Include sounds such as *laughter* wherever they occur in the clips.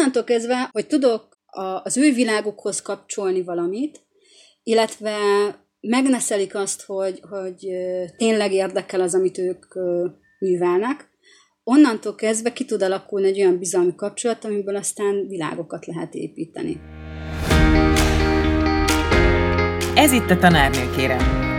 onnantól kezdve, hogy tudok az ő világukhoz kapcsolni valamit, illetve megneszelik azt, hogy, hogy tényleg érdekel az, amit ők művelnek, onnantól kezdve ki tud alakulni egy olyan bizalmi kapcsolat, amiből aztán világokat lehet építeni. Ez itt a tanárnő, kérem.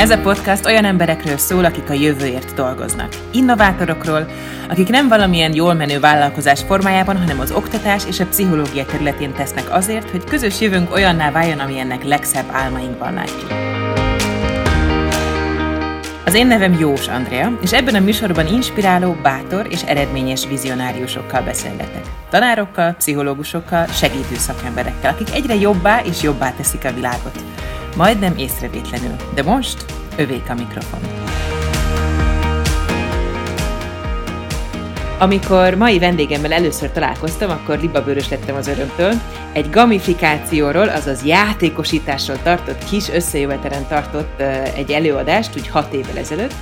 Ez a podcast olyan emberekről szól, akik a jövőért dolgoznak. Innovátorokról, akik nem valamilyen jól menő vállalkozás formájában, hanem az oktatás és a pszichológia területén tesznek azért, hogy közös jövőnk olyanná váljon, amilyennek legszebb álmainkban látjuk. Az én nevem Jós Andrea, és ebben a műsorban inspiráló, bátor és eredményes vizionáriusokkal beszélgetek. Tanárokkal, pszichológusokkal, segítő szakemberekkel, akik egyre jobbá és jobbá teszik a világot. Majdnem észrevétlenül, de most övék a mikrofon. Amikor mai vendégemmel először találkoztam, akkor libabőrös lettem az örömtől. Egy gamifikációról, azaz játékosításról tartott, kis összejövetelen tartott egy előadást, úgy hat évvel ezelőtt,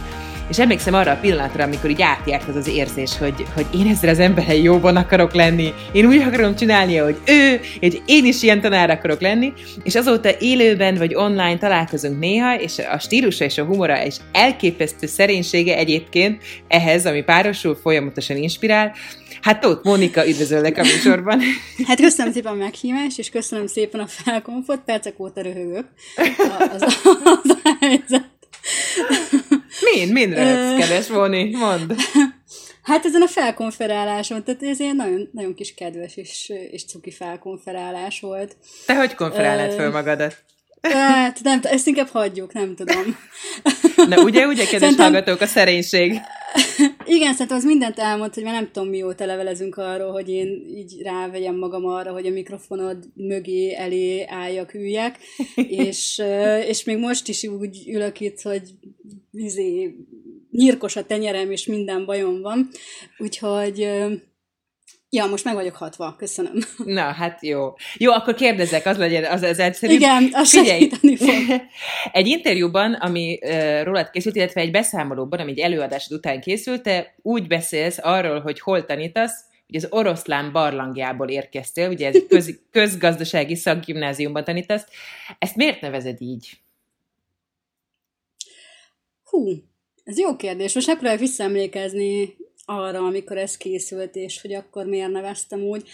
és emlékszem arra a pillanatra, amikor így átjárt az az érzés, hogy, hogy én ezzel az emberrel jóban akarok lenni, én úgy akarom csinálni, hogy ő, és én is ilyen tanár akarok lenni, és azóta élőben vagy online találkozunk néha, és a stílusa és a humora és elképesztő szerénysége egyébként ehhez, ami párosul folyamatosan inspirál, Hát Tóth Mónika, üdvözöllek a műsorban. *laughs* Hát köszönöm szépen a meghívást, és köszönöm szépen a felkomfort, percek óta röhögök. Az, az, *laughs* az a helyzet. Min, min röhögsz, kedves Móni? Mondd. *laughs* Hát ezen a felkonferáláson, tehát ez egy nagyon, nagyon kis kedves és, és cuki felkonferálás volt. Te hogy konferálnád föl magadat? Hát nem, ezt inkább hagyjuk, nem tudom. Na ugye, ugye, kedves Szerintem... hallgatók, a szerénység. Igen, szerintem az mindent elmond, hogy már nem tudom mióta levelezünk arról, hogy én így rávegyem magam arra, hogy a mikrofonod mögé, elé álljak, üljek, és, és még most is úgy ülök itt, hogy izé, nyírkos a tenyerem, és minden bajom van, úgyhogy Ja, most meg vagyok hatva, köszönöm. Na, hát jó. Jó, akkor kérdezek, az legyen az, az egyszerű. Igen, az segíteni fog. *laughs* egy interjúban, ami uh, rólad készült, illetve egy beszámolóban, ami egy előadásod után készült, te úgy beszélsz arról, hogy hol tanítasz, hogy az oroszlán barlangjából érkeztél, ugye ez *laughs* köz, közgazdasági szakgimnáziumban tanítasz. Ezt miért nevezed így? Hú, ez jó kérdés. Most megpróbálok visszaemlékezni arra, amikor ez készült, és hogy akkor miért neveztem úgy.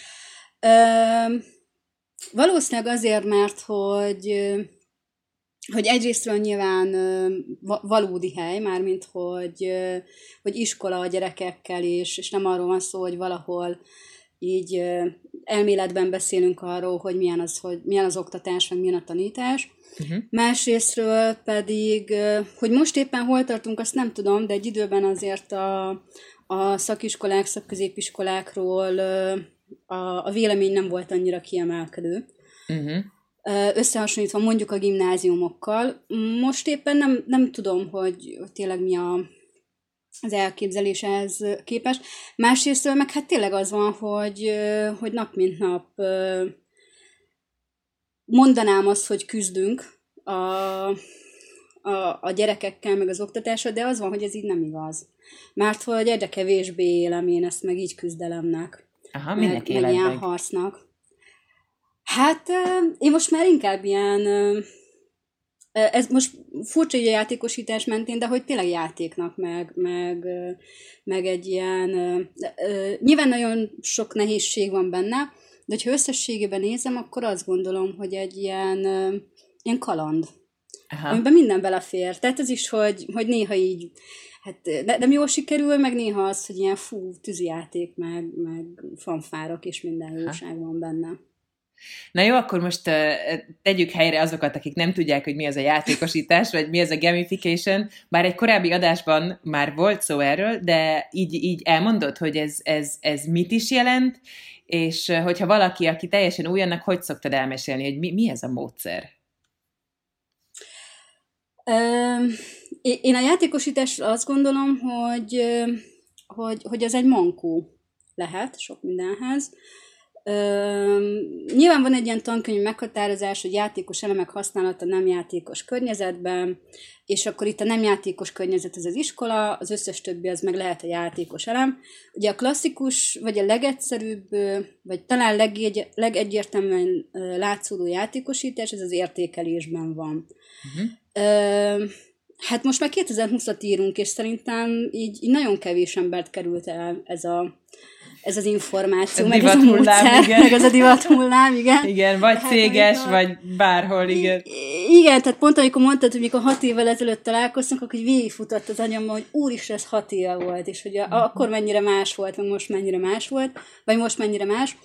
Ö, valószínűleg azért, mert hogy hogy egyrésztről nyilván valódi hely, mármint hogy, hogy iskola a gyerekekkel is, és nem arról van szó, hogy valahol így elméletben beszélünk arról, hogy milyen az, hogy milyen az oktatás, meg milyen a tanítás. Uh-huh. Másrésztről pedig, hogy most éppen hol tartunk, azt nem tudom, de egy időben azért a, a szakiskolák, szakközépiskolákról a, a vélemény nem volt annyira kiemelkedő. Uh-huh. Összehasonlítva mondjuk a gimnáziumokkal. Most éppen nem, nem tudom, hogy tényleg mi a, az elképzelés ehhez képes. Másrészt meg hát tényleg az van, hogy, hogy nap mint nap mondanám azt, hogy küzdünk a, a, a gyerekekkel, meg az oktatással, de az van, hogy ez így nem igaz. Mert hogy egyre kevésbé élem én ezt meg így küzdelemnek. Aha, meg, meg ilyen meg. harcnak. Hát én most már inkább ilyen, ez most furcsa egy játékosítás mentén, de hogy tényleg játéknak, meg, meg, meg egy ilyen, nyilván nagyon sok nehézség van benne, de ha összességében nézem, akkor azt gondolom, hogy egy ilyen, ilyen kaland, Aha. amiben minden belefér. Tehát ez is, hogy, hogy néha így hát de, nem jól sikerül, meg néha az, hogy ilyen fú, tűzijáték, meg, meg fanfárok, és minden jóság van benne. Na jó, akkor most uh, tegyük helyre azokat, akik nem tudják, hogy mi az a játékosítás, vagy mi az a gamification. Bár egy korábbi adásban már volt szó erről, de így, így elmondod, hogy ez, ez, ez mit is jelent, és hogyha valaki, aki teljesen új, annak hogy szoktad elmesélni, hogy mi, mi ez a módszer? Én a játékosításra azt gondolom, hogy, hogy, hogy ez egy mankó lehet sok mindenhez. Nyilván van egy ilyen tankönyv meghatározás, hogy játékos elemek használata nem játékos környezetben, és akkor itt a nem játékos környezet az az iskola, az összes többi az meg lehet a játékos elem. Ugye a klasszikus, vagy a legegyszerűbb, vagy talán legegy, legegyértelműen látszódó játékosítás, ez az értékelésben van. Uh-huh. Ö, hát most már 2020-at írunk, és szerintem így, így nagyon kevés embert került el ez a ez az információ, a meg ez a módszer, igen. meg az a divat hullám, igen. Igen, vagy hát, céges, amikor, vagy bárhol, igen. Igen, tehát pont amikor mondtad, hogy mikor hat évvel ezelőtt találkoztunk, akkor így végigfutott az agyamban, hogy úristen, ez hat éve volt, és hogy uh-huh. akkor mennyire más volt, meg most mennyire más volt, vagy most mennyire más.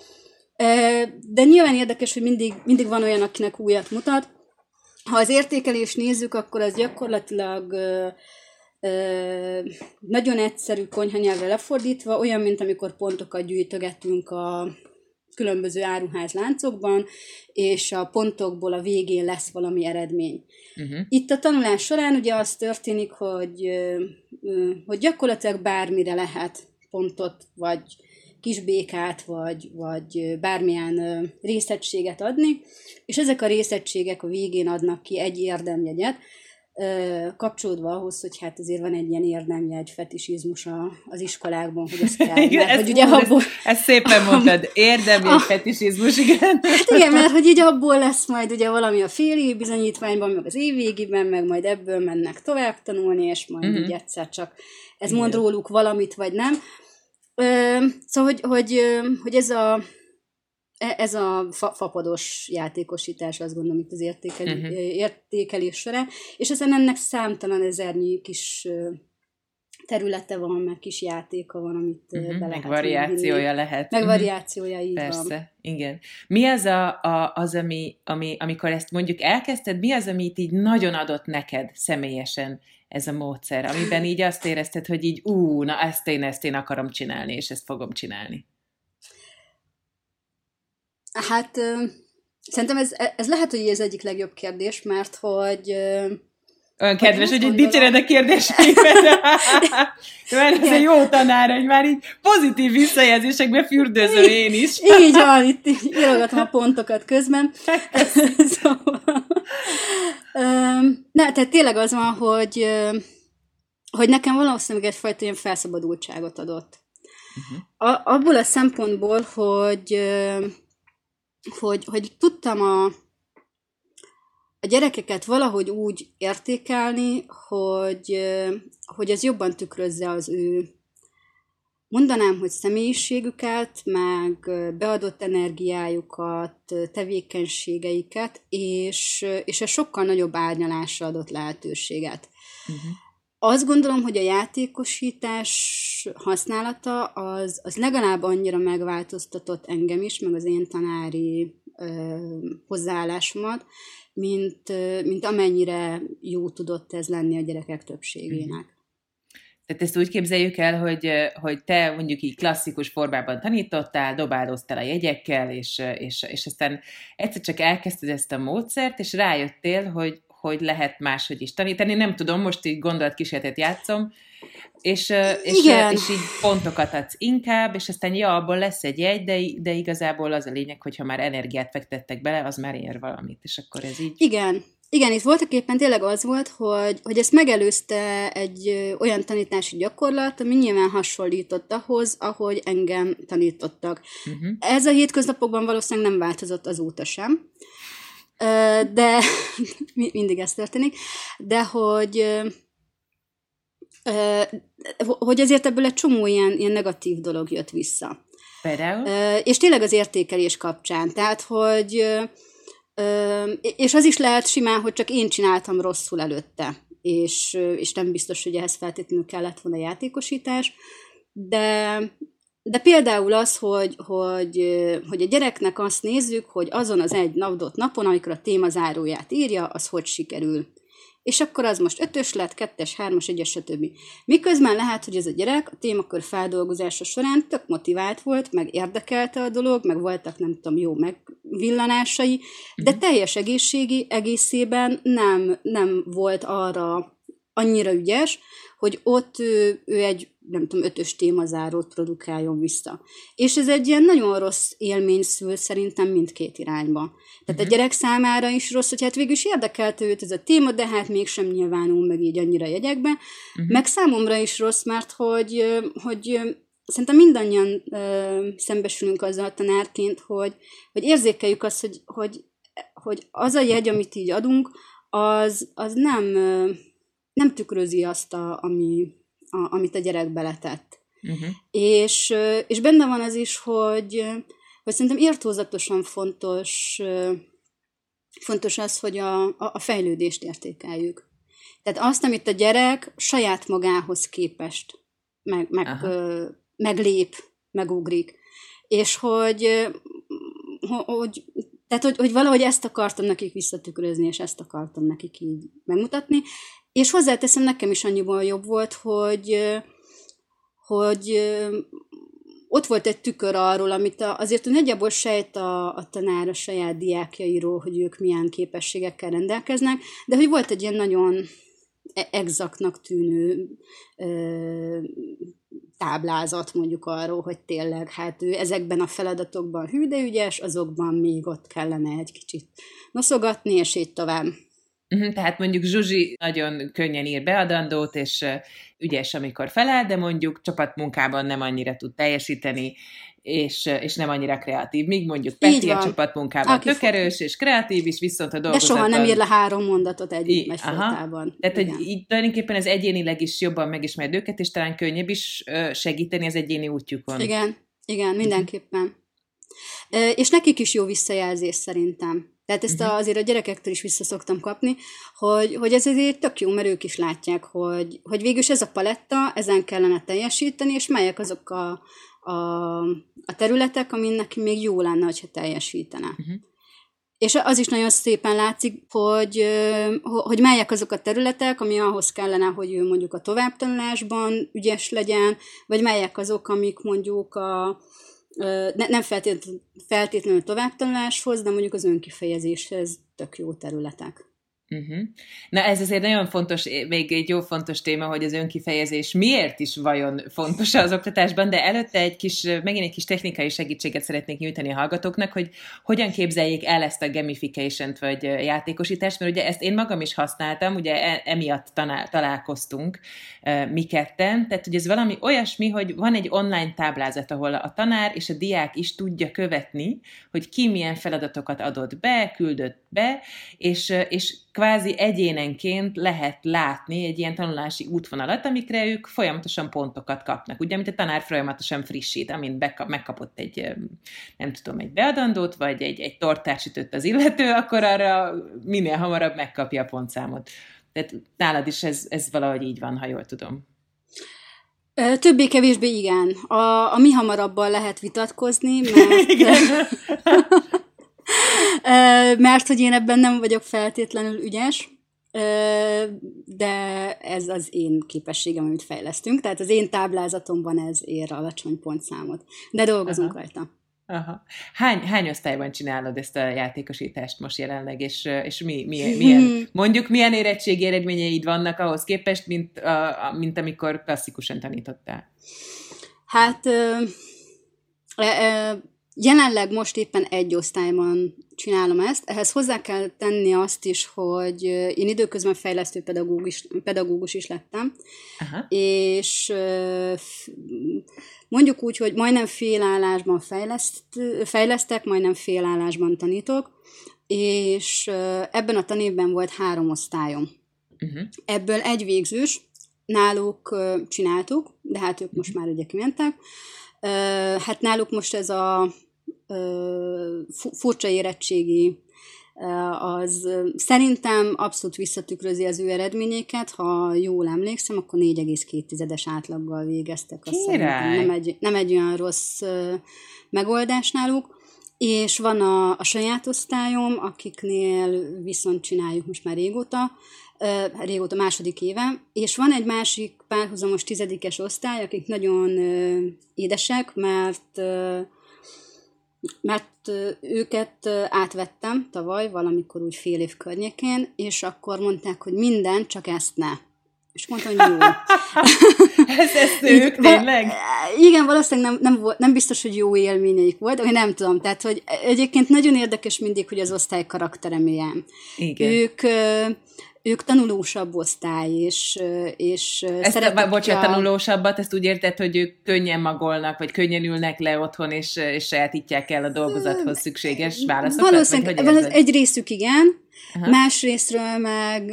De nyilván érdekes, hogy mindig, mindig van olyan, akinek újat mutat. Ha az értékelést nézzük, akkor az gyakorlatilag nagyon egyszerű konyhanyelvre lefordítva, olyan, mint amikor pontokat gyűjtögetünk a különböző áruház láncokban, és a pontokból a végén lesz valami eredmény. Uh-huh. Itt a tanulás során ugye az történik, hogy, hogy gyakorlatilag bármire lehet pontot, vagy kisbékát, vagy, vagy bármilyen részegységet adni, és ezek a részegységek a végén adnak ki egy érdemjegyet, kapcsolódva ahhoz, hogy hát azért van egy ilyen érdemjegy fetisizmus a, az iskolákban, hogy ez kell. *laughs* Igen, mert, hogy ugye abból, ezt szépen mondtad, érdemjegy *laughs* ah. fetisizmus, igen. Hát igen, mert hogy így abból lesz majd ugye valami a féli bizonyítványban, meg az évvégiben, meg majd ebből mennek tovább tanulni, és majd uh-huh. így egyszer csak ez igen. mond róluk valamit, vagy nem. Szóval, hogy, hogy, hogy ez a E, ez a fa- fapados játékosítás, azt gondolom itt az értékel- uh-huh. értékelés során, és ezen ennek számtalan ezernyi kis területe van, meg kis játéka van, amit uh-huh, be lehet Meg variációja vinni. lehet. Meg uh-huh. variációja, így Persze, van. igen. Mi az, a, a, az ami, ami, amikor ezt mondjuk elkezdted, mi az, amit így nagyon adott neked személyesen ez a módszer, amiben így azt érezted, hogy így ú, na ezt én, ezt én akarom csinálni, és ezt fogom csinálni? Hát szerintem ez, ez lehet, hogy ez egyik legjobb kérdés, mert hogy olyan kedves, hogy egy dicséred kérdéseimet. *laughs* mert ez egy jó tanár, hogy már így pozitív visszajelzésekbe fürdőző én is. így van, itt írogatom a pontokat közben. *laughs* *laughs* szóval, ne, tehát tényleg az van, hogy, hogy nekem valószínűleg egyfajta ilyen felszabadultságot adott. Uh-huh. A, abból a szempontból, hogy hogy, hogy tudtam a, a gyerekeket valahogy úgy értékelni, hogy, hogy ez jobban tükrözze az ő, mondanám, hogy személyiségüket, meg beadott energiájukat, tevékenységeiket, és, és ez sokkal nagyobb árnyalásra adott lehetőséget. Uh-huh. Azt gondolom, hogy a játékosítás használata az, az legalább annyira megváltoztatott engem is, meg az én tanári ö, hozzáállásomat, mint, mint amennyire jó tudott ez lenni a gyerekek többségének. Tehát ezt úgy képzeljük el, hogy, hogy te mondjuk így klasszikus formában tanítottál, dobálóztál a jegyekkel, és, és, és aztán egyszer csak elkezdted ezt a módszert, és rájöttél, hogy, hogy lehet máshogy is tanítani. Nem tudom, most így gondolatkísérletet játszom, és, és, Igen. és így pontokat adsz inkább, és aztán ja, abból lesz egy jegy, de, de igazából az a lényeg, hogyha már energiát fektettek bele, az már ér valamit, és akkor ez így... Igen, igen, itt voltak éppen tényleg az volt, hogy, hogy ezt megelőzte egy olyan tanítási gyakorlat, ami nyilván hasonlított ahhoz, ahogy engem tanítottak. Uh-huh. Ez a hétköznapokban valószínűleg nem változott azóta sem de *laughs* mindig ez történik, de hogy hogy azért ebből egy csomó ilyen, ilyen negatív dolog jött vissza. Például? És tényleg az értékelés kapcsán. Tehát, hogy és az is lehet simán, hogy csak én csináltam rosszul előtte, és, és nem biztos, hogy ehhez feltétlenül kellett volna játékosítás, de, de például az, hogy, hogy, hogy a gyereknek azt nézzük, hogy azon az egy adott napon, amikor a téma záróját írja, az hogy sikerül. És akkor az most ötös lett, kettes, hármas, egyes, stb. Miközben lehet, hogy ez a gyerek a témakör feldolgozása során tök motivált volt, meg érdekelte a dolog, meg voltak, nem tudom, jó megvillanásai, de mhm. teljes egészségi egészében nem, nem volt arra annyira ügyes, hogy ott ő, ő egy, nem tudom, ötös témazárót produkáljon vissza. És ez egy ilyen nagyon rossz élmény szül szerintem mindkét irányba. Tehát uh-huh. a mhm. gyerek számára is rossz, hogy hát végül is érdekelte őt ez a téma, de hát mégsem nyilvánul meg így annyira jegyekbe. Uh-huh. Meg számomra is rossz, mert hogy, hogy szerintem mindannyian ö, szembesülünk azzal tanárként, hogy, hogy érzékeljük azt, hogy, hogy, hogy az a jegy, amit így adunk, az, az nem, nem tükrözi azt, a, ami, a, amit a gyerek beletett. Uh-huh. És, és benne van az is, hogy, hogy szerintem írtózatosan fontos, fontos az, hogy a, a, a fejlődést értékeljük. Tehát azt, amit a gyerek saját magához képest meg, meg, ö, meglép, megugrik. És hogy, hogy tehát, hogy, hogy valahogy ezt akartam nekik visszatükrözni, és ezt akartam nekik így megmutatni. És hozzáteszem, nekem is annyiból jobb volt, hogy, hogy ott volt egy tükör arról, amit azért nagyjából sejt a, a tanár a saját diákjairól, hogy ők milyen képességekkel rendelkeznek, de hogy volt egy ilyen nagyon e-, exaktnak tűnő ö, táblázat mondjuk arról, hogy tényleg hát ő ezekben a feladatokban hű, azokban még ott kellene egy kicsit noszogatni, és így tovább. Uh-huh, tehát mondjuk Zsuzsi nagyon könnyen ír beadandót, és ügyes, amikor felel, de mondjuk csapatmunkában nem annyira tud teljesíteni, és, és nem annyira kreatív. Míg mondjuk Peti a csapatmunkában Aki tök erős és kreatív is, viszont a dolgozatban... De soha nem ír le három mondatot egy I- Tehát, Igen. hogy így tulajdonképpen ez egyénileg is jobban megismered őket, és talán könnyebb is segíteni az egyéni útjukon. Igen, igen, mindenképpen. És nekik is jó visszajelzés szerintem. Tehát ezt uh-huh. azért a gyerekektől is vissza szoktam kapni, hogy, hogy ez azért tök jó, mert ők is látják, hogy, hogy végülis ez a paletta, ezen kellene teljesíteni, és melyek azok a, a, a területek, amin neki még jó lenne, hogyha teljesítene. Uh-huh. És az is nagyon szépen látszik, hogy, hogy melyek azok a területek, ami ahhoz kellene, hogy ő mondjuk a továbbtanulásban ügyes legyen, vagy melyek azok, amik mondjuk a, ne, nem feltétlenül, feltétlenül továbbtanuláshoz, de mondjuk az önkifejezéshez tök jó területek. Uh-huh. Na ez azért nagyon fontos, még egy jó fontos téma, hogy az önkifejezés miért is vajon fontos az oktatásban, de előtte egy kis, megint egy kis technikai segítséget szeretnék nyújtani a hallgatóknak, hogy hogyan képzeljék el ezt a gamification-t vagy játékosítást, mert ugye ezt én magam is használtam, ugye e, emiatt tanál, találkoztunk mi ketten, tehát hogy ez valami olyasmi, hogy van egy online táblázat, ahol a tanár és a diák is tudja követni, hogy ki milyen feladatokat adott be, küldött be, és, és kvázi egyénenként lehet látni egy ilyen tanulási útvonalat, amikre ők folyamatosan pontokat kapnak. Ugye, amit a tanár folyamatosan frissít, amint bekap, megkapott egy, nem tudom, egy beadandót, vagy egy, egy tortát sütött az illető, akkor arra minél hamarabb megkapja a pontszámot. Tehát nálad is ez, ez valahogy így van, ha jól tudom. Többé-kevésbé igen. A, a mi hamarabban lehet vitatkozni, mert... *laughs* *laughs* mert hogy én ebben nem vagyok feltétlenül ügyes, de ez az én képességem, amit fejlesztünk, tehát az én táblázatomban ez ér alacsony pontszámot, de dolgozunk Aha. rajta. Aha. Hány, hány osztályban csinálod ezt a játékosítást most jelenleg, és, és mi, milyen, *laughs* milyen, mondjuk milyen érettségi eredményeid vannak ahhoz képest, mint, a, mint amikor klasszikusan tanítottál? Hát ö, ö, Jelenleg most éppen egy osztályban csinálom ezt. Ehhez hozzá kell tenni azt is, hogy én időközben fejlesztő pedagógus, pedagógus is lettem, Aha. és mondjuk úgy, hogy majdnem félállásban fejleszt, fejlesztek, majdnem félállásban tanítok, és ebben a tanévben volt három osztályom. Uh-huh. Ebből egy végzős, náluk csináltuk, de hát ők most már ugye kimentek. Hát náluk most ez a furcsa érettségi az szerintem abszolút visszatükrözi az ő eredményeket, ha jól emlékszem, akkor 4,2-es átlaggal végeztek. Azt nem egy, nem egy olyan rossz megoldás náluk. És van a, a saját osztályom, akiknél viszont csináljuk most már régóta, régóta második éve, és van egy másik párhuzamos tizedikes osztály, akik nagyon édesek, mert mert őket átvettem tavaly, valamikor úgy fél év környékén, és akkor mondták, hogy minden, csak ezt ne. És mondtam, hogy jó. *laughs* ez, ez ők, tényleg? Igen, valószínűleg nem, nem, volt, nem biztos, hogy jó élményeik volt, de nem tudom. Tehát, hogy egyébként nagyon érdekes mindig, hogy az osztály karaktere milyen. Igen. Ők ők tanulósabb osztály, és, és ezt a, bocsánat, a... tanulósabbat, ezt úgy érted, hogy ők könnyen magolnak, vagy könnyen ülnek le otthon, és, és sajátítják el a dolgozathoz szükséges válaszokat? Valószínűleg, vagy egy részük igen, Aha. más részről meg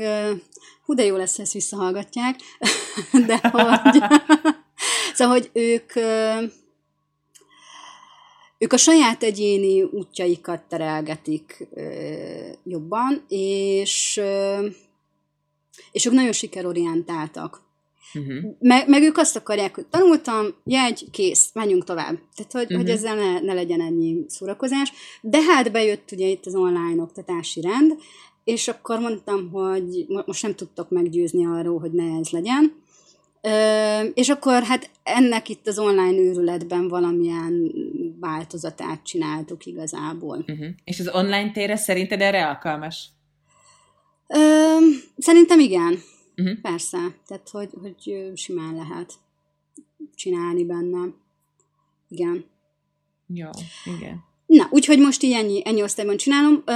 hú, de jó lesz, ezt visszahallgatják, *laughs* de hogy *laughs* szóval, hogy ők ők a saját egyéni útjaikat terelgetik jobban, és és ők nagyon sikerorientáltak. Uh-huh. Meg, meg ők azt akarják, hogy tanultam, jegy, kész, menjünk tovább. Tehát, hogy, uh-huh. hogy ezzel ne, ne legyen ennyi szórakozás. De hát bejött ugye itt az online oktatási rend, és akkor mondtam, hogy most nem tudtok meggyőzni arról, hogy ne ez legyen. Ö, és akkor hát ennek itt az online őrületben valamilyen változatát csináltuk igazából. Uh-huh. És az online tére szerinted erre alkalmas? Ö, szerintem igen. Uh-huh. Persze. Tehát, hogy, hogy simán lehet csinálni benne. Igen. Jó, igen. Na, úgyhogy most így ennyi, ennyi osztályban csinálom. Ö,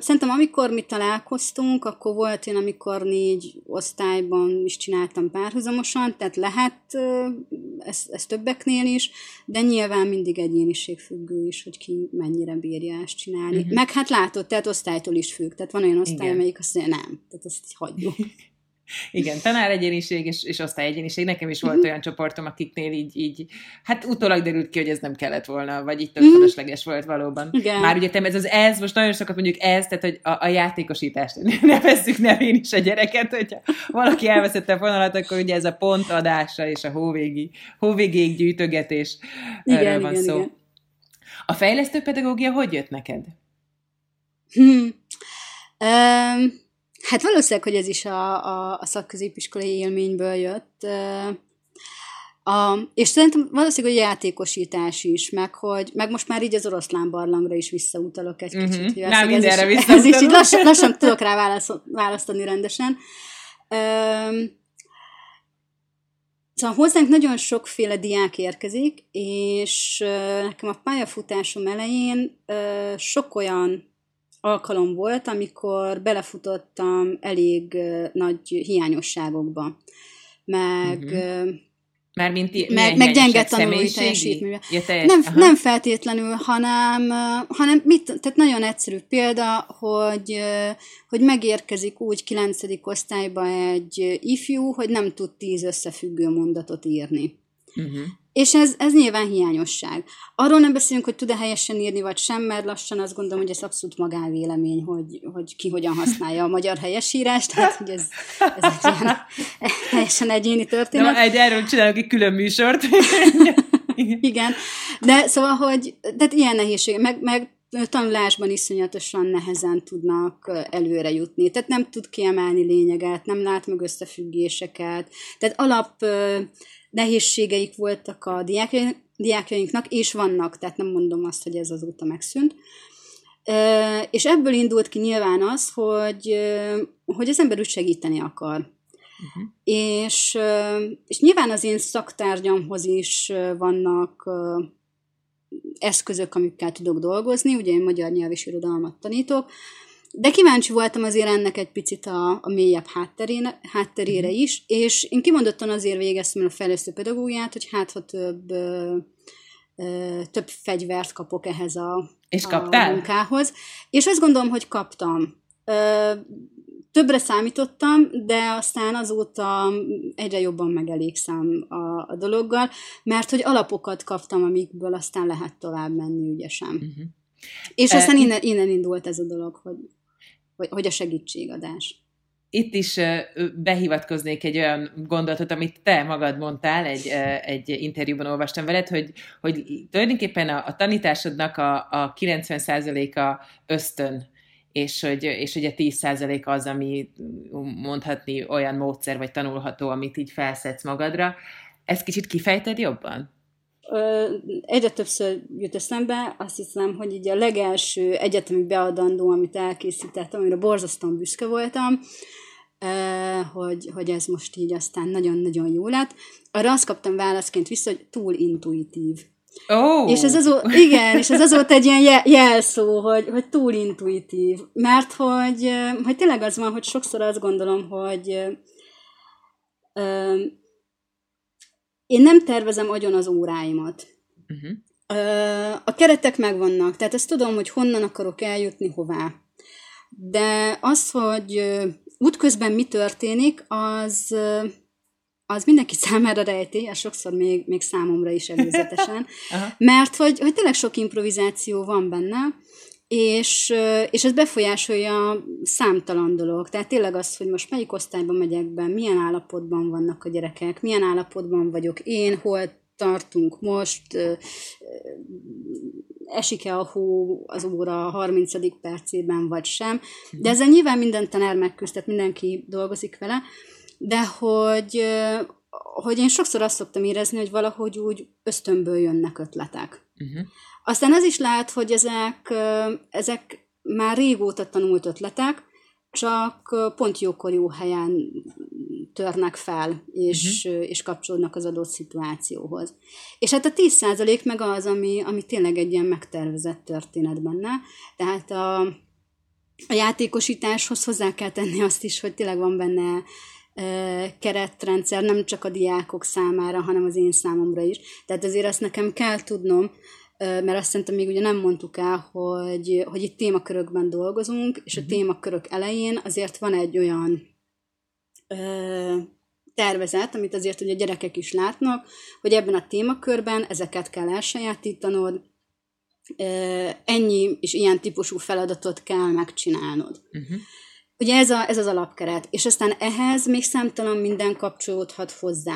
szerintem amikor mi találkoztunk, akkor volt én, amikor négy osztályban is csináltam párhuzamosan, tehát lehet ez, ez többeknél is, de nyilván mindig egyéniségfüggő is, hogy ki mennyire bírja ezt csinálni. Uh-huh. Meg hát látod, tehát osztálytól is függ. Tehát van olyan osztály, Igen. amelyik azt mondja, nem, tehát ezt hagyjuk. *laughs* Igen, tanár egyéniség és, és egyéniség. Nekem is volt uh-huh. olyan csoportom, akiknél így, így, hát utólag derült ki, hogy ez nem kellett volna, vagy így tök uh-huh. fölösleges volt valóban. Igen. Már ugye ez az ez, most nagyon sokat mondjuk ez, tehát hogy a, a játékosítást *laughs* nevezzük nevén is a gyereket, hogyha valaki elveszette a fonalat, akkor ugye ez a pontadása és a hóvégi, hóvégéig gyűjtögetés igen, erről van igen, szó. Igen. A fejlesztő pedagógia hogy jött neked? Hmm. Um Hát valószínűleg, hogy ez is a, a, a szakközépiskolai élményből jött. A, és szerintem valószínűleg, hogy játékosítás is, meg, hogy, meg most már így az oroszlán barlangra is visszautalok egy kicsit. Uh-huh. Hogy Nem, mindenre ez is, ez is így lassan, lassan tudok rá válasz, választani rendesen. Um, Szóval hozzánk nagyon sokféle diák érkezik, és nekem a pályafutásom elején sok olyan alkalom volt, amikor belefutottam elég nagy hiányosságokba. Meg, uh-huh. Mármint meg, meg gyenge tanulói teljesítményben. Ja, nem, nem feltétlenül, hanem, hanem mit, tehát nagyon egyszerű példa, hogy, hogy megérkezik úgy 9. osztályba egy ifjú, hogy nem tud tíz összefüggő mondatot írni. Uh-huh. És ez, ez nyilván hiányosság. Arról nem beszélünk, hogy tud-e helyesen írni, vagy sem, mert lassan azt gondolom, hogy ez abszolút magánvélemény, hogy, hogy ki hogyan használja a magyar helyesírást, tehát hogy ez, ez egy ilyen *laughs* teljesen egyéni történet. Na, egy erről csinálok egy külön műsort. *laughs* Igen. De szóval, hogy tehát ilyen nehézség, meg, meg tanulásban iszonyatosan nehezen tudnak előre jutni. Tehát nem tud kiemelni lényeget, nem lát meg összefüggéseket. Tehát alap nehézségeik voltak a diákjainknak, és vannak, tehát nem mondom azt, hogy ez azóta megszűnt. És ebből indult ki nyilván az, hogy, hogy az ember úgy segíteni akar. Uh-huh. És, és nyilván az én szaktárgyamhoz is vannak eszközök, amikkel tudok dolgozni, ugye én magyar nyelv és irodalmat tanítok, de kíváncsi voltam azért ennek egy picit a, a mélyebb hátterére, hátterére mm. is, és én kimondottan azért végeztem el a fejlesztő pedagógiát, hogy hát ha több, ö, ö, több fegyvert kapok ehhez a, és a munkához. És azt gondolom, hogy kaptam. Ö, többre számítottam, de aztán azóta egyre jobban megelégszem a, a dologgal, mert hogy alapokat kaptam, amikből aztán lehet tovább menni ügyesen. Uh-huh. És aztán innen, innen indult ez a dolog, hogy hogy, hogy a segítségadás. Itt is behivatkoznék egy olyan gondolatot, amit te magad mondtál, egy, egy interjúban olvastam veled, hogy, hogy tulajdonképpen a, a tanításodnak a, a 90%-a ösztön, és hogy, és hogy a 10% az, ami mondhatni olyan módszer, vagy tanulható, amit így felszedsz magadra. Ezt kicsit kifejted jobban? egyre többször jut eszembe, azt hiszem, hogy így a legelső egyetemi beadandó, amit elkészítettem, amire borzasztóan büszke voltam, hogy, hogy ez most így aztán nagyon-nagyon jó lett. Arra azt kaptam válaszként vissza, hogy túl intuitív. Oh. És ez azóta, igen, és ez azóta egy ilyen jelszó, hogy, hogy túl intuitív. Mert hogy, hogy tényleg az van, hogy sokszor azt gondolom, hogy ö, én nem tervezem agyon az óráimat. Uh-huh. A keretek megvannak, tehát ezt tudom, hogy honnan akarok eljutni, hová. De az, hogy útközben mi történik, az, az mindenki számára rejti, és sokszor még, még számomra is előzetesen, *laughs* mert hogy, hogy tényleg sok improvizáció van benne, és, és ez befolyásolja számtalan dolog. Tehát tényleg az, hogy most melyik osztályban megyek be, milyen állapotban vannak a gyerekek, milyen állapotban vagyok én, hol tartunk most, esik-e a hó az óra 30. percében, vagy sem. De ezzel nyilván minden tanár megküzd, tehát mindenki dolgozik vele, de hogy, hogy én sokszor azt szoktam érezni, hogy valahogy úgy ösztönből jönnek ötletek. Uh-huh. Aztán az is lehet, hogy ezek, ezek már régóta tanult ötletek, csak pont jókor jó helyen törnek fel, és, uh-huh. és kapcsolódnak az adott szituációhoz. És hát a 10% meg az, ami, ami tényleg egy ilyen megtervezett történet benne. Tehát a, a játékosításhoz hozzá kell tenni azt is, hogy tényleg van benne keretrendszer, nem csak a diákok számára, hanem az én számomra is. Tehát azért azt nekem kell tudnom, mert azt szerintem még ugye nem mondtuk el, hogy, hogy itt témakörökben dolgozunk, és a mhm. témakörök elején azért van egy olyan ö, tervezet, amit azért ugye a gyerekek is látnak, hogy ebben a témakörben ezeket kell elsajátítanod, ö, ennyi és ilyen típusú feladatot kell megcsinálnod. Uh-huh. Ugye ez, a, ez az alapkeret, és aztán ehhez még számtalan minden kapcsolódhat hozzá.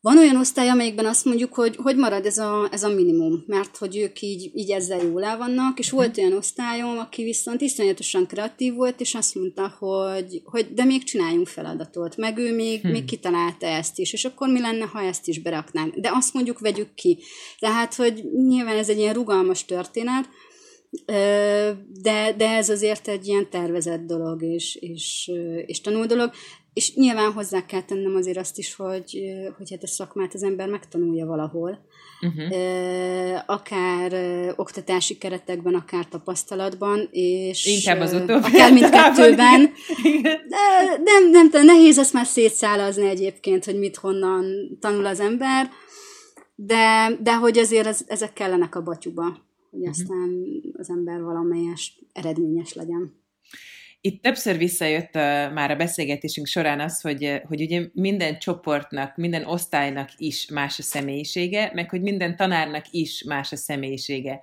Van olyan osztály, amelyikben azt mondjuk, hogy hogy marad ez a, ez a minimum, mert hogy ők így, így ezzel jól el vannak, és volt olyan osztályom, aki viszont iszonyatosan kreatív volt, és azt mondta, hogy, hogy de még csináljunk feladatot, meg ő még, hmm. még kitalálta ezt is, és akkor mi lenne, ha ezt is beraknánk. De azt mondjuk vegyük ki. Tehát, hogy nyilván ez egy ilyen rugalmas történet, de, de ez azért egy ilyen tervezett dolog, és, és, és tanul dolog. És nyilván hozzá kell tennem azért azt is, hogy, hogy hát a szakmát az ember megtanulja valahol. Uh-huh. Akár oktatási keretekben, akár tapasztalatban, és Inkább az utóbbi. Akár mindkettőben. De nem, nem, nem, nehéz ezt már szétszálazni egyébként, hogy mit honnan tanul az ember, de, de hogy azért ez, ezek kellenek a batyuba, hogy uh-huh. aztán az ember valamelyes eredményes legyen. Itt többször visszajött a, már a beszélgetésünk során az, hogy, hogy ugye minden csoportnak, minden osztálynak is más a személyisége, meg hogy minden tanárnak is más a személyisége.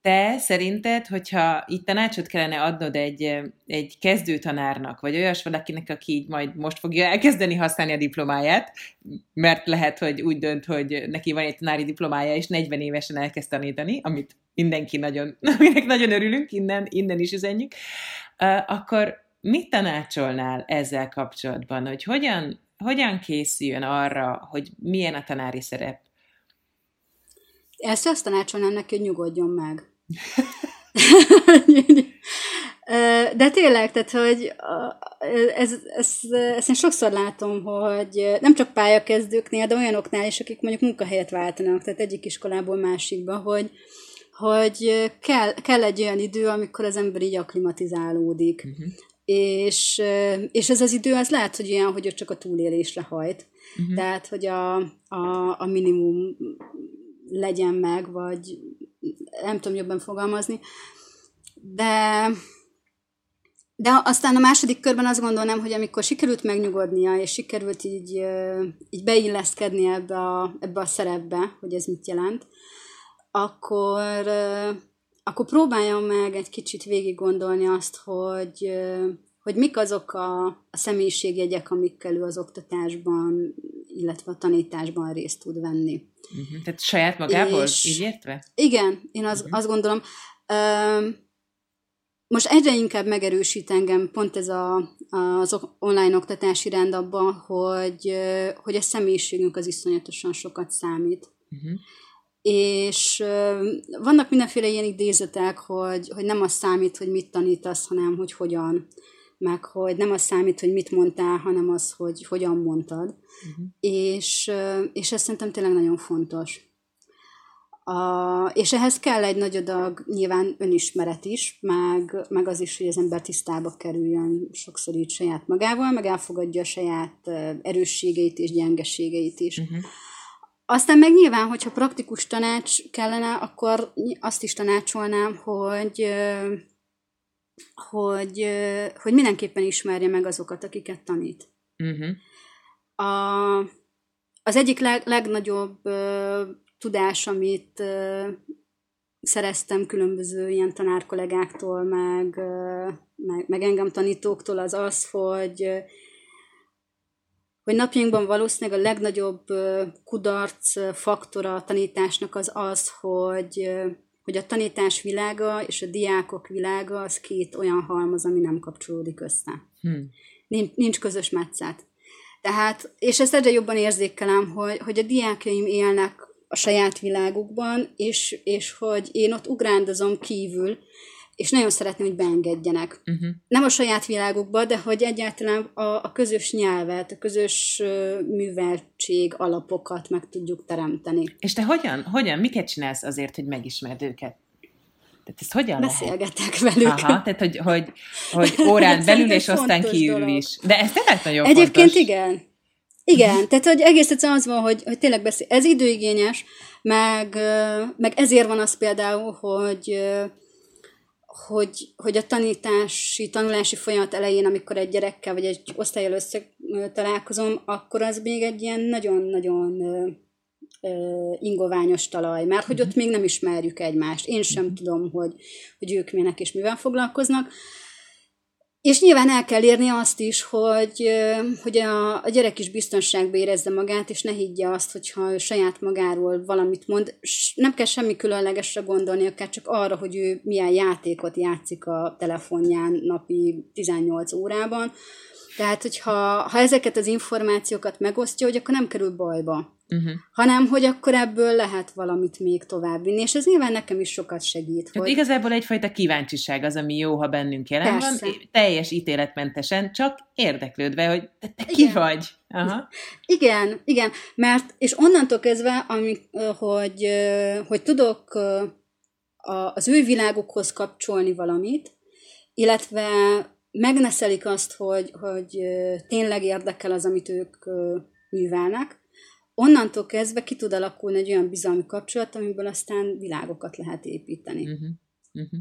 Te szerinted, hogyha itt tanácsot kellene adnod egy, egy kezdő tanárnak, vagy olyas valakinek, aki így majd most fogja elkezdeni használni a diplomáját, mert lehet, hogy úgy dönt, hogy neki van egy tanári diplomája, és 40 évesen elkezd tanítani, amit mindenki nagyon, *laughs* aminek nagyon örülünk, innen, innen is üzenjük, akkor mit tanácsolnál ezzel kapcsolatban, hogy hogyan, hogyan készüljön arra, hogy milyen a tanári szerep? Ezt azt tanácsolnám neki, hogy nyugodjon meg. *laughs* De tényleg, tehát, hogy ez, ez, ezt én sokszor látom, hogy nem csak pályakezdőknél, de olyanoknál is, akik mondjuk munkahelyet váltanak, tehát egyik iskolából másikba, hogy, hogy kell, kell egy olyan idő, amikor az ember így aklimatizálódik. Uh-huh. És, és ez az idő, az lehet, hogy olyan, hogy csak a túlélésre hajt. Uh-huh. Tehát, hogy a, a, a minimum legyen meg, vagy nem tudom jobban fogalmazni. De, de aztán a második körben azt gondolnám, hogy amikor sikerült megnyugodnia, és sikerült így, így beilleszkedni ebbe a, ebbe a szerepbe, hogy ez mit jelent, akkor, akkor próbáljam meg egy kicsit végig gondolni azt, hogy, hogy mik azok a, a személyiségjegyek, amikkel ő az oktatásban, illetve a tanításban részt tud venni. Uh-huh. Tehát saját magából, és, így értve? Igen, én az, uh-huh. azt gondolom. Most egyre inkább megerősít engem pont ez a, az online oktatási rend abban, hogy, hogy a személyiségünk az iszonyatosan sokat számít. Uh-huh és vannak mindenféle ilyen idézetek, hogy, hogy nem az számít, hogy mit tanítasz, hanem hogy hogyan. Meg hogy nem az számít, hogy mit mondtál, hanem az, hogy hogyan mondtad. Uh-huh. És, és ez szerintem tényleg nagyon fontos. A, és ehhez kell egy nagy adag nyilván önismeret is, meg, meg az is, hogy az ember tisztába kerüljön sokszor így saját magával, meg elfogadja a saját erősségeit és gyengeségeit is. Uh-huh. Aztán meg nyilván, hogyha praktikus tanács kellene, akkor azt is tanácsolnám, hogy hogy, hogy mindenképpen ismerje meg azokat, akiket tanít. Uh-huh. A, az egyik leg, legnagyobb uh, tudás, amit uh, szereztem különböző ilyen tanárkollégáktól, meg, uh, meg, meg engem tanítóktól, az az, hogy uh, hogy napjainkban valószínűleg a legnagyobb kudarc faktora a tanításnak az az, hogy hogy a tanítás világa és a diákok világa az két olyan halmaz, ami nem kapcsolódik össze. Hmm. Nincs, nincs közös metszet. Tehát, és ezt egyre jobban érzékelem, hogy, hogy a diákjaim élnek a saját világukban, és, és hogy én ott ugrándozom kívül, és nagyon szeretném, hogy beengedjenek. Uh-huh. Nem a saját világukba, de hogy egyáltalán a, a közös nyelvet, a közös uh, műveltség alapokat meg tudjuk teremteni. És te hogyan, hogyan, miket csinálsz azért, hogy megismerd őket? Tehát ezt hogyan Beszélgetek lehet? velük. Aha, tehát hogy, hogy, hogy *laughs* órán belül és aztán kívül dolog. is. De ez tényleg nagyon Egyébként fontos. igen. Igen, tehát hogy egész egyszerűen az van, hogy, hogy tényleg beszél. Ez időigényes, meg, meg ezért van az például, hogy hogy, hogy a tanítási, tanulási folyamat elején, amikor egy gyerekkel vagy egy osztályjal össze találkozom, akkor az még egy ilyen nagyon-nagyon ingoványos talaj, mert hogy ott még nem ismerjük egymást. Én sem tudom, hogy, hogy ők milyenek és mivel foglalkoznak. És nyilván el kell érni azt is, hogy, hogy a, a gyerek is biztonságban érezze magát, és ne higgye azt, hogyha ő saját magáról valamit mond. Nem kell semmi különlegesre gondolni, akár csak arra, hogy ő milyen játékot játszik a telefonján napi 18 órában. Tehát, hogyha ha ezeket az információkat megosztja, hogy akkor nem kerül bajba uh-huh. hanem hogy akkor ebből lehet valamit még továbbvinni, és ez nyilván nekem is sokat segít. Hogy... igazából egyfajta kíváncsiság az, ami jó, ha bennünk jelen Persze. van, teljes ítéletmentesen, csak érdeklődve, hogy te, te ki vagy. Aha. Igen, igen, mert, és onnantól kezdve, ami, hogy, hogy tudok az ő világukhoz kapcsolni valamit, illetve megneszelik azt, hogy, hogy tényleg érdekel az, amit ők művelnek, onnantól kezdve ki tud alakulni egy olyan bizalmi kapcsolat, amiből aztán világokat lehet építeni. Uh-huh. Uh-huh.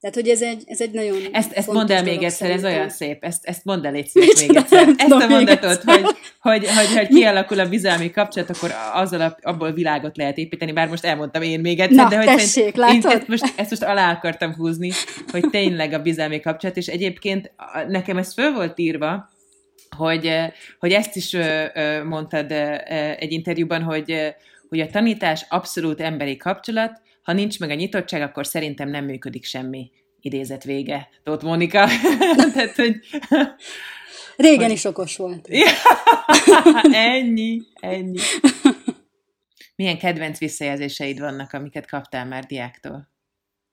Tehát, hogy ez egy, ez egy nagyon Ezt, ezt mondd el még egyszer, ez olyan szép. Ezt, ezt mondd el egy még egyszer. Ezt a mondatot, hogy, hogy, hogy, hogy kialakul a bizalmi kapcsolat, akkor azzal abból világot lehet építeni, bár most elmondtam én még egyszer, Na, de hogy tessék, én ezt most, ezt most alá akartam húzni, hogy tényleg a bizalmi kapcsolat, és egyébként nekem ez föl volt írva, hogy, hogy ezt is mondtad egy interjúban, hogy, hogy a tanítás abszolút emberi kapcsolat, ha nincs meg a nyitottság, akkor szerintem nem működik semmi. Idézet vége. Tóth Mónika. *laughs* Tehát, hogy... Régen hogy... is okos volt. *laughs* ennyi, ennyi. *laughs* Milyen kedvenc visszajelzéseid vannak, amiket kaptál már diáktól?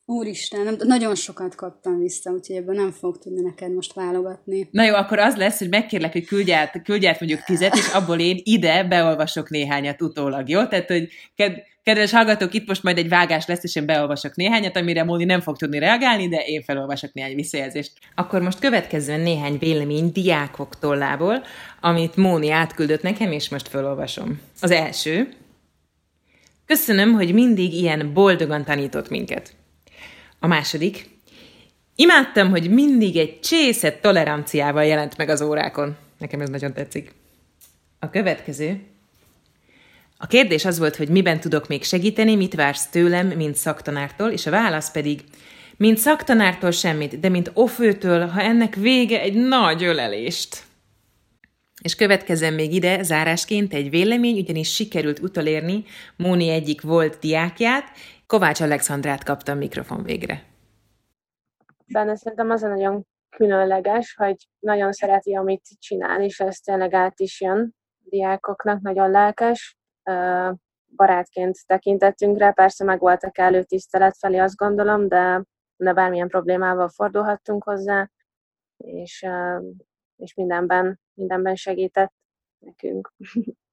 Úristen, nem, nagyon sokat kaptam vissza, úgyhogy ebből nem fogok tudni neked most válogatni. Na jó, akkor az lesz, hogy megkérlek, hogy küldj át, küldj át mondjuk tizet, és abból én ide beolvasok néhányat utólag, jó? Tehát, hogy ked, kedves hallgatók, itt most majd egy vágás lesz, és én beolvasok néhányat, amire Móni nem fog tudni reagálni, de én felolvasok néhány visszajelzést. Akkor most következően néhány vélemény diákok tollából, amit Móni átküldött nekem, és most felolvasom. Az első. Köszönöm, hogy mindig ilyen boldogan tanított minket. A második. Imádtam, hogy mindig egy csészet toleranciával jelent meg az órákon. Nekem ez nagyon tetszik. A következő. A kérdés az volt, hogy miben tudok még segíteni, mit vársz tőlem, mint szaktanártól, és a válasz pedig, mint szaktanártól semmit, de mint ofőtől, ha ennek vége egy nagy ölelést. És következzen még ide zárásként egy vélemény, ugyanis sikerült utolérni Móni egyik volt diákját, Kovács Alexandrát kaptam mikrofon végre. Benne szerintem az a nagyon különleges, hogy nagyon szereti, amit csinál, és ez tényleg át is jön diákoknak, nagyon lelkes. Barátként tekintettünk rá, persze meg volt a kellő tisztelet felé, azt gondolom, de, de bármilyen problémával fordulhattunk hozzá. és, és mindenben, mindenben segített nekünk. *laughs*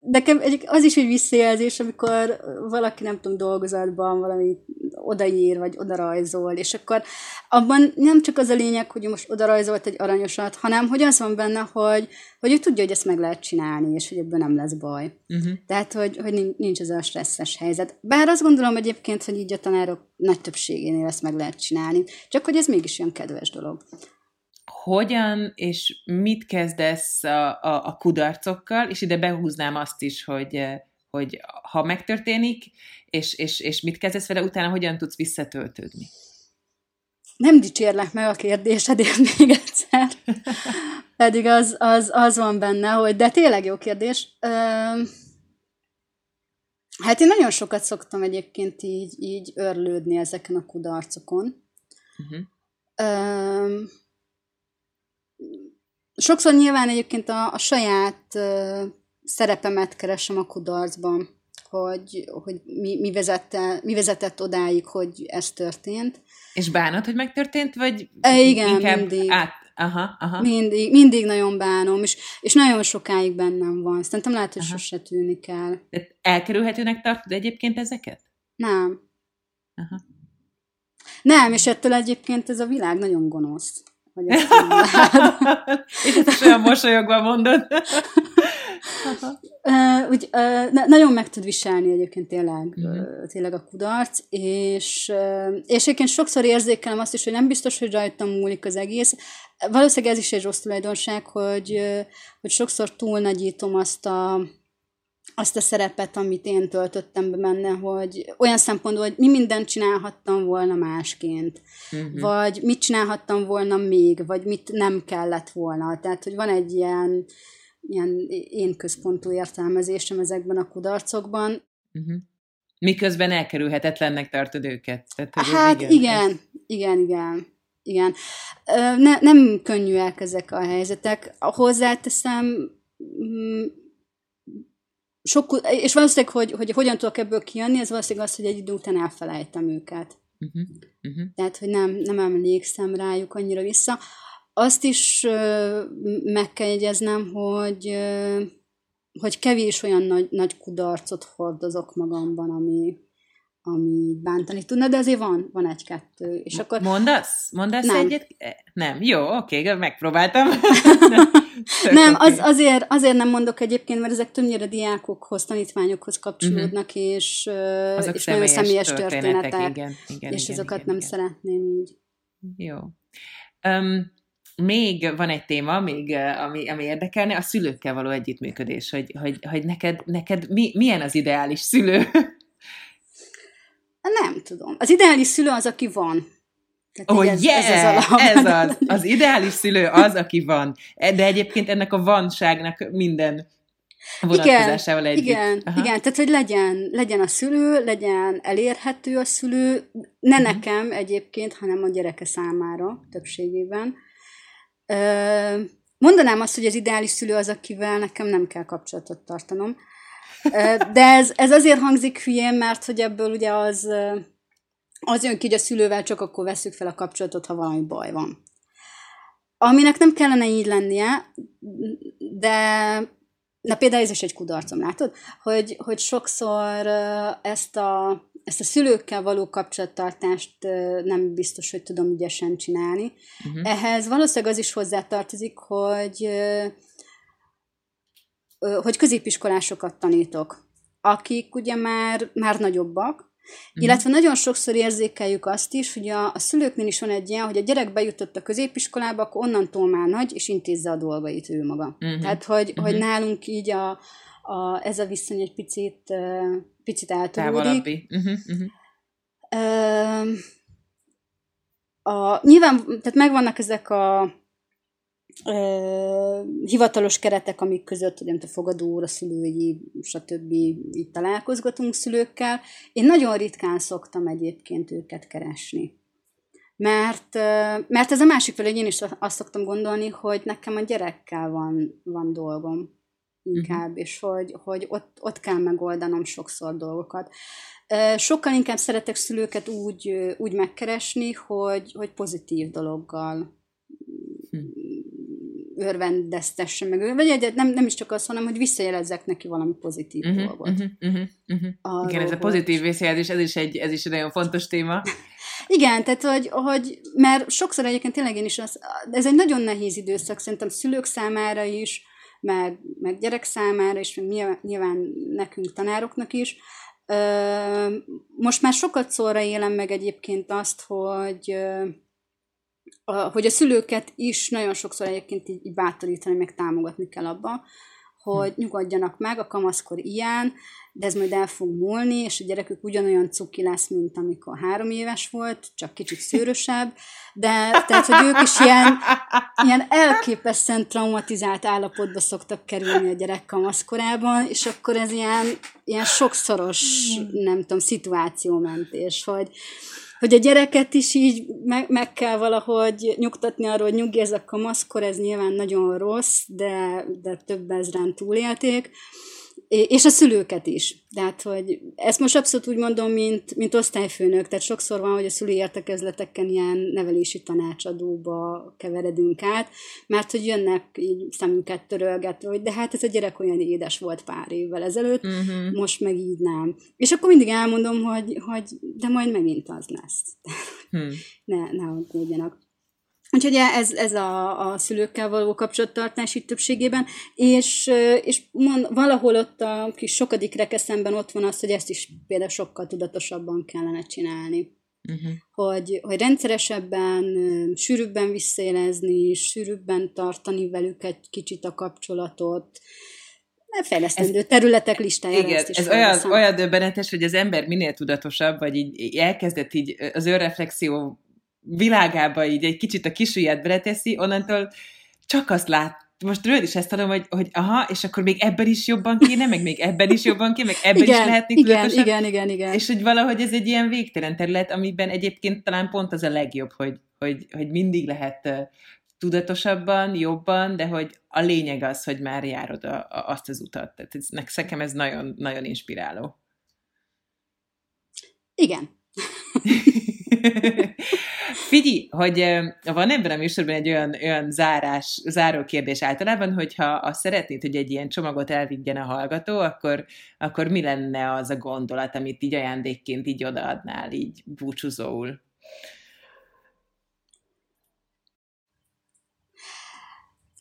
Nekem az is egy visszajelzés, amikor valaki, nem tudom, dolgozatban valami odaír, vagy odarajzol, és akkor abban nem csak az a lényeg, hogy most odarajzolt egy aranyosat, hanem hogy az van benne, hogy, hogy ő tudja, hogy ezt meg lehet csinálni, és hogy ebből nem lesz baj. Uh-huh. Tehát, hogy, hogy nincs ez a stresszes helyzet. Bár azt gondolom egyébként, hogy így a tanárok nagy többségénél ezt meg lehet csinálni, csak hogy ez mégis olyan kedves dolog hogyan és mit kezdesz a, a, a kudarcokkal, és ide behúznám azt is, hogy, eh, hogy ha megtörténik, és, és, és mit kezdesz vele, utána hogyan tudsz visszatöltődni? Nem dicsérlek meg a kérdésedért *laughs* még egyszer. Pedig az, az, az van benne, hogy de tényleg jó kérdés. Hát én nagyon sokat szoktam egyébként így, így örlődni ezeken a kudarcokon. Uh-huh sokszor nyilván egyébként a, a saját szerepemet keresem a kudarcban, hogy, hogy mi, mi, vezette, mi vezetett odáig, hogy ez történt. És bánod, hogy megtörtént, vagy e, igen, inkább mindig. át? Aha, aha. Mindig, mindig nagyon bánom, és, és nagyon sokáig bennem van. Szerintem lehet, hogy aha. sose tűnik el. De elkerülhetőnek tartod egyébként ezeket? Nem. Aha. Nem, és ettől egyébként ez a világ nagyon gonosz hogy ezt *laughs* És olyan mosolyogva mondod. uh, úgy, uh, na, nagyon meg tud viselni egyébként tényleg, uh-huh. tényleg a kudarc, és, uh, és egyébként sokszor érzékelem azt is, hogy nem biztos, hogy rajtam múlik az egész. Valószínűleg ez is egy rossz tulajdonság, hogy, uh, hogy sokszor túlnagyítom azt a azt a szerepet, amit én töltöttem be benne, hogy olyan szempontból, hogy mi mindent csinálhattam volna másként, uh-huh. vagy mit csinálhattam volna még, vagy mit nem kellett volna. Tehát, hogy van egy ilyen, ilyen én központú értelmezésem ezekben a kudarcokban. Uh-huh. Miközben elkerülhetetlennek tartod őket. Tehát, hogy hát igen, igen, igen, igen. igen. Ne, nem könnyűek ezek a helyzetek. Hozzáteszem, sok, és valószínűleg, hogy, hogy hogyan tudok ebből kijönni, ez valószínűleg az, hogy egy idő után elfelejtem őket. Uh-huh. Uh-huh. Tehát, hogy nem, nem emlékszem rájuk annyira vissza. Azt is uh, meg kell jegyeznem, hogy, uh, hogy kevés olyan nagy, nagy kudarcot hordozok magamban, ami, ami bántani tudna, de azért van, van egy-kettő. És akkor... Mondasz? Mondasz nem. egyet? Nem. Jó, oké, megpróbáltam. *laughs* nem, az, azért, azért nem mondok egyébként, mert ezek többnyire diákokhoz, tanítványokhoz kapcsolódnak, uh-huh. és, Azok és nagyon személyes történetek, történetek igen, igen, és igen, azokat igen, nem igen. szeretném így. Jó. Um, még van egy téma, még, ami, ami érdekelne, a szülőkkel való együttműködés, hogy, hogy, hogy neked, neked mi, milyen az ideális szülő? Nem tudom. Az ideális szülő az, aki van. Tehát oh, ez, yeah! ez, az, ez az. Az ideális szülő az, aki van. De egyébként ennek a vanságnak minden vonatkozásával igen, együtt. Igen, Aha. igen, tehát hogy legyen, legyen a szülő, legyen elérhető a szülő, ne uh-huh. nekem egyébként, hanem a gyereke számára többségében. Mondanám azt, hogy az ideális szülő az, akivel nekem nem kell kapcsolatot tartanom. De ez, ez azért hangzik hülyén, mert hogy ebből ugye az, az jön ki, hogy a szülővel csak akkor veszük fel a kapcsolatot, ha valami baj van. Aminek nem kellene így lennie, de na például ez is egy kudarcom, látod? Hogy, hogy sokszor ezt a, ezt a szülőkkel való kapcsolattartást nem biztos, hogy tudom ügyesen csinálni. Uh-huh. Ehhez valószínűleg az is hozzátartozik, hogy hogy középiskolásokat tanítok, akik ugye már, már nagyobbak, Mm. Illetve nagyon sokszor érzékeljük azt is, hogy a, a szülőknél is van egy ilyen, hogy a gyerek bejutott a középiskolába, akkor onnantól már nagy, és intézze a dolgait ő maga. Mm-hmm. Tehát, hogy, mm-hmm. hogy nálunk így a, a, ez a viszony egy picit, uh, picit eltolódik. Uh, a, nyilván, tehát megvannak ezek a hivatalos keretek, amik között, hogy nem a fogadóra, szülői, stb. így találkozgatunk szülőkkel. Én nagyon ritkán szoktam egyébként őket keresni. Mert, mert ez a másik fel, hogy én is azt szoktam gondolni, hogy nekem a gyerekkel van, van dolgom inkább, uh-huh. és hogy, hogy ott, ott kell megoldanom sokszor dolgokat. Sokkal inkább szeretek szülőket úgy, úgy megkeresni, hogy, hogy pozitív dologgal hm. Örvendeztesse meg vagy egyet, nem, nem is csak az, hanem hogy visszajelezzek neki valami pozitív uh-huh, dolgot. Uh-huh, uh-huh, uh-huh. Igen, ez a pozitív visszajelzés, ez is egy, ez is egy nagyon fontos téma. *laughs* Igen, tehát hogy, hogy, mert sokszor egyébként tényleg én is, az, ez egy nagyon nehéz időszak, szerintem szülők számára is, meg, meg gyerek számára is, meg nyilván, nyilván nekünk tanároknak is. Most már sokat szóra élem meg egyébként azt, hogy a, hogy a szülőket is nagyon sokszor egyébként így, így bátorítani, meg támogatni kell abba, hogy nyugodjanak meg, a kamaszkor ilyen, de ez majd el fog múlni, és a gyerekük ugyanolyan cuki lesz, mint amikor három éves volt, csak kicsit szőrösebb, de tehát, hogy ők is ilyen, ilyen elképesztően traumatizált állapotba szoktak kerülni a gyerek kamaszkorában, és akkor ez ilyen, ilyen sokszoros, nem tudom, szituációmentés, hogy, hogy a gyereket is így meg, meg kell valahogy nyugtatni arról, hogy nyugi, ez a kamaszkor, ez nyilván nagyon rossz, de, de több ezren túlélték, és a szülőket is. Tehát, hogy ezt most abszolút úgy mondom, mint, mint osztályfőnök, tehát sokszor van, hogy a szülői értekezleteken ilyen nevelési tanácsadóba keveredünk át, mert hogy jönnek így szemünket törölgetve, hogy de hát ez a gyerek olyan édes volt pár évvel ezelőtt, uh-huh. most meg így nem. És akkor mindig elmondom, hogy, hogy de majd megint az lesz. Hmm. *laughs* ne, ne aggódjanak. Úgyhogy ez, ez a, a szülőkkel való kapcsolattartás itt többségében, és, és mond, valahol ott a kis sokadik rekeszemben ott van az, hogy ezt is például sokkal tudatosabban kellene csinálni. Uh-huh. Hogy, hogy rendszeresebben, sűrűbben visszaélezni, sűrűbben tartani velük egy kicsit a kapcsolatot, fejlesztendő ez, területek listájára igen, ez olyan, olyan döbbenetes, hogy az ember minél tudatosabb, vagy így elkezdett így az önreflexió világába így egy kicsit a kisujját beleteszi, onnantól csak azt lát, most rövid is ezt tudom, hogy, hogy aha, és akkor még ebben is jobban kéne, meg még ebben is jobban kéne, meg ebben igen, is lehetni igen, tudatosabb. Igen, igen, igen. És hogy valahogy ez egy ilyen végtelen terület, amiben egyébként talán pont az a legjobb, hogy, hogy, hogy mindig lehet tudatosabban, jobban, de hogy a lényeg az, hogy már járod a, a, azt az utat. Tehát ez, nekem ez nagyon, nagyon inspiráló. Igen. *laughs* Figyelj, hogy van ebben a műsorban egy olyan, olyan zárás, záró kérdés általában, hogyha azt szeretnéd, hogy egy ilyen csomagot elvigyen a hallgató, akkor, akkor mi lenne az a gondolat, amit így ajándékként így odaadnál, így búcsúzóul?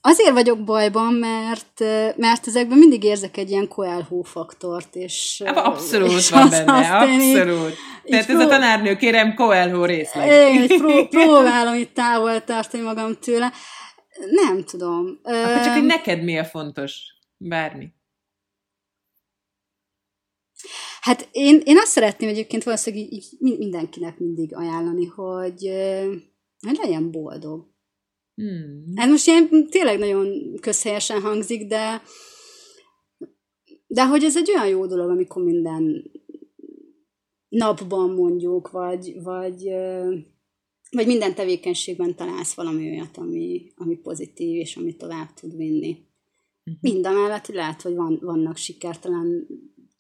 Azért vagyok bajban, mert, mert ezekben mindig érzek egy ilyen Coelho faktort, és... Abszolút és van *laughs* benne, abszolút. Tehát pró- ez a tanárnő, kérem, Coelho részleg. Én pró- *laughs* próbálom itt távol tartani magam tőle. Nem tudom. Akkor csak, hogy neked mi a fontos? Bármi. Hát én, én azt szeretném egyébként valószínűleg így mindenkinek mindig ajánlani, hogy, hogy legyen boldog Hmm. Hát most ilyen tényleg nagyon közhelyesen hangzik, de de hogy ez egy olyan jó dolog, amikor minden napban mondjuk, vagy, vagy, vagy minden tevékenységben találsz valami olyat, ami, ami pozitív, és ami tovább tud vinni. Uh-huh. Mind a mellett, hogy lehet, hogy van, vannak sikertelen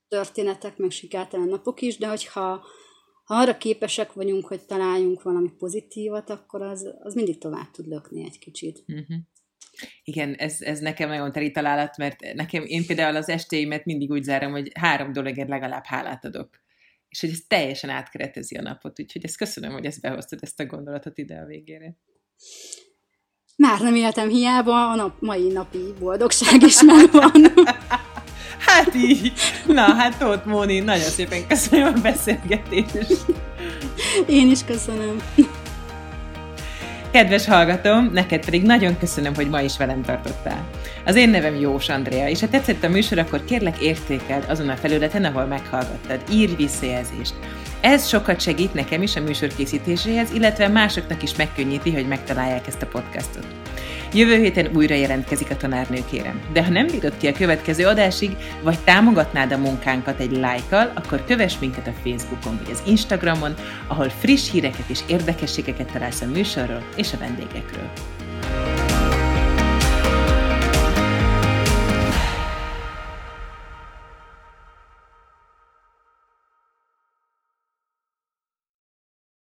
történetek, meg sikertelen napok is, de hogyha ha arra képesek vagyunk, hogy találjunk valami pozitívat, akkor az, az mindig tovább tud lökni egy kicsit. Uh-huh. Igen, ez, ez nekem nagyon teri találat, mert nekem, én például az estéimet mindig úgy zárom, hogy három dologért legalább hálát adok. És hogy ez teljesen átkeretezi a napot, úgyhogy ezt köszönöm, hogy ezt behoztad, ezt a gondolatot ide a végére. Már nem éltem hiába, a nap, mai napi boldogság is megvan. *laughs* Hát így. Na, hát Tóth Móni, nagyon szépen köszönöm a beszélgetést. Én is köszönöm. Kedves hallgatom, neked pedig nagyon köszönöm, hogy ma is velem tartottál. Az én nevem Jós Andrea, és ha tetszett a műsor, akkor kérlek értékeld azon a felületen, ahol meghallgattad. Írj visszajelzést. Ez sokat segít nekem is a műsor készítéséhez, illetve másoknak is megkönnyíti, hogy megtalálják ezt a podcastot. Jövő héten újra jelentkezik a tanárnőkérem. De ha nem bírod ki a következő adásig, vagy támogatnád a munkánkat egy lájkkal, akkor kövess minket a Facebookon vagy az Instagramon, ahol friss híreket és érdekességeket találsz a műsorról és a vendégekről.